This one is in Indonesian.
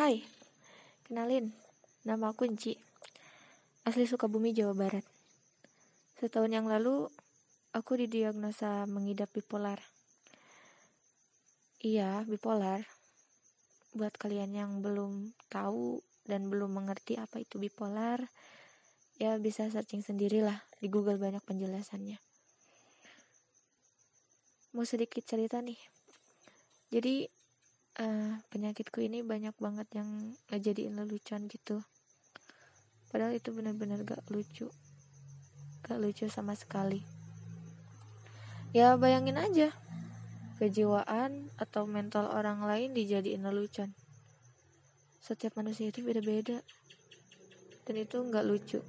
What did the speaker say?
Hai, kenalin, nama aku Enci. Asli Sukabumi, Jawa Barat. Setahun yang lalu, aku didiagnosa mengidap bipolar. Iya, bipolar. Buat kalian yang belum tahu dan belum mengerti apa itu bipolar, ya bisa searching sendirilah di Google banyak penjelasannya. Mau sedikit cerita nih. Jadi uh, penyakitku ini banyak banget yang ngejadiin lelucon gitu. Padahal itu benar-benar gak lucu. Gak lucu sama sekali. Ya bayangin aja. Kejiwaan atau mental orang lain dijadiin lelucon. Setiap manusia itu beda-beda. Dan itu nggak lucu